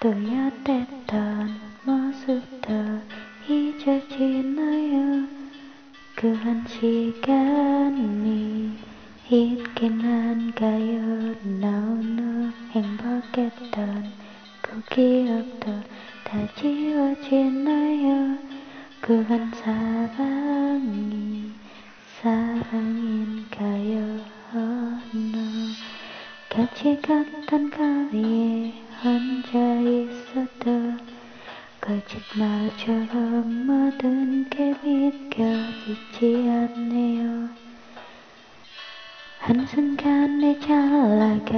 또렷했던 모습도 잊어지나요. 그한 시간이 있긴 한가요? 너무 행복했던 그 기억도 다 지워지나요? 그한 사랑이 사랑인가요? 너 같이 갔던 거리 거짓말처럼 모든 게 믿겨지지 않네요. 한순간에 잘나가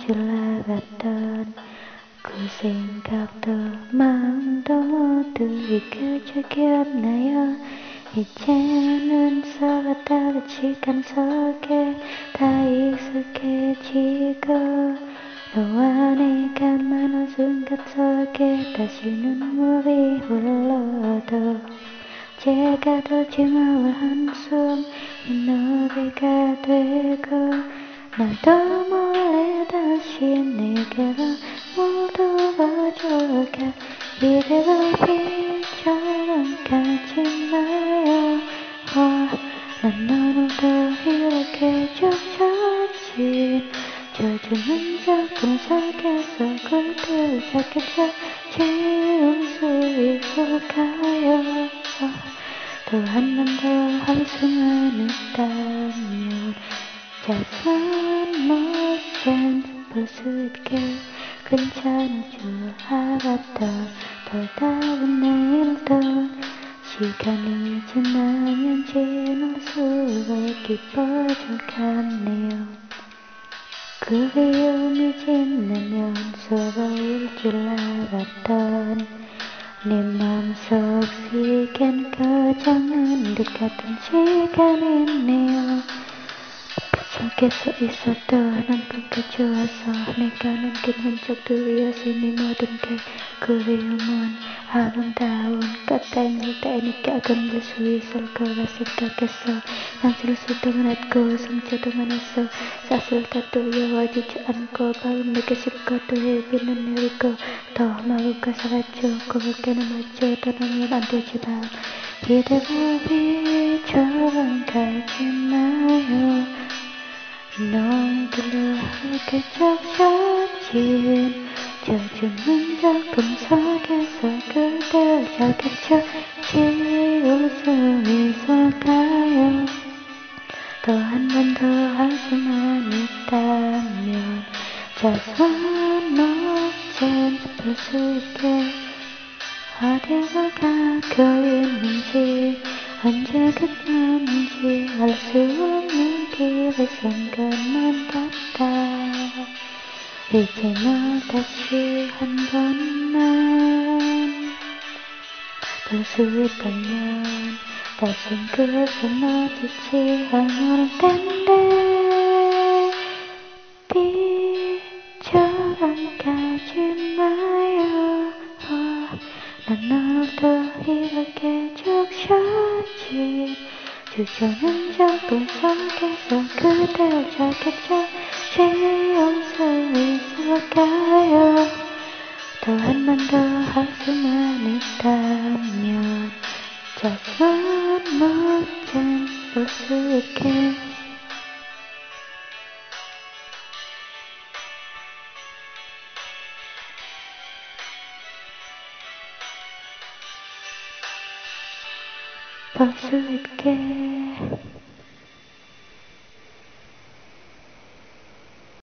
줄 알았던 그 생각도 마음도 모두 잊혀져 기억나요. 이제는 서로 다른 시간 속에 다 익숙해지고 너와 내가 많은 순간 속에 다시 눈물이 흘러도 제가 더 지나와 한숨 이 노래가 되고 나도 몰래 다시 내게로 모두 가져가 이대로 빛처럼 가지 마 그대를 찾겠어 지울 수 있을까요 또 한 번 더 할 수만 있다면 자선 못산 볼수 있게 괜찮을 줄 알았던 더 다른 내일도 시간이 지나면 지날수록 깊어져 가네요 그 그리움이 지나면 서러울 줄 알았던 내 맘속 시간 거정은 듯 같은 시간이네요 있어도 난 그렇게 좋아서 내가 남긴 흔적들이었으니 모든 게 그리움은 아름다운 꽃다행일 때니까 건들 수 있을 거라 생각했어 난 실수도 많았고 상처도 많았어 사실 다 두려워지지 않고 내게 씹고도 해비는 내리고 더 마음과 사라져 고맙게는 맞춰 떠나면 안 되지만 이대로 비처럼 가지 마요 너희들로 함께 적셔진 젖은 작품 속에서 자겠죠 지울 수 있을까요. 또 한 번 더 할 수만 있다면 자선 멋진 있게? 어디로 가고 있는지 언제 끝나는지 알수 길의 순간만 같다. 이제 너 다시 한 번만. 볼수 있다면 다신 그것을 마주치 않을 텐데. 빛처럼 가지 마요. 난 오늘도 이렇게 적셔진 작품 속에서 그댈 찾겠죠 지울 수 있을까 볼수 있게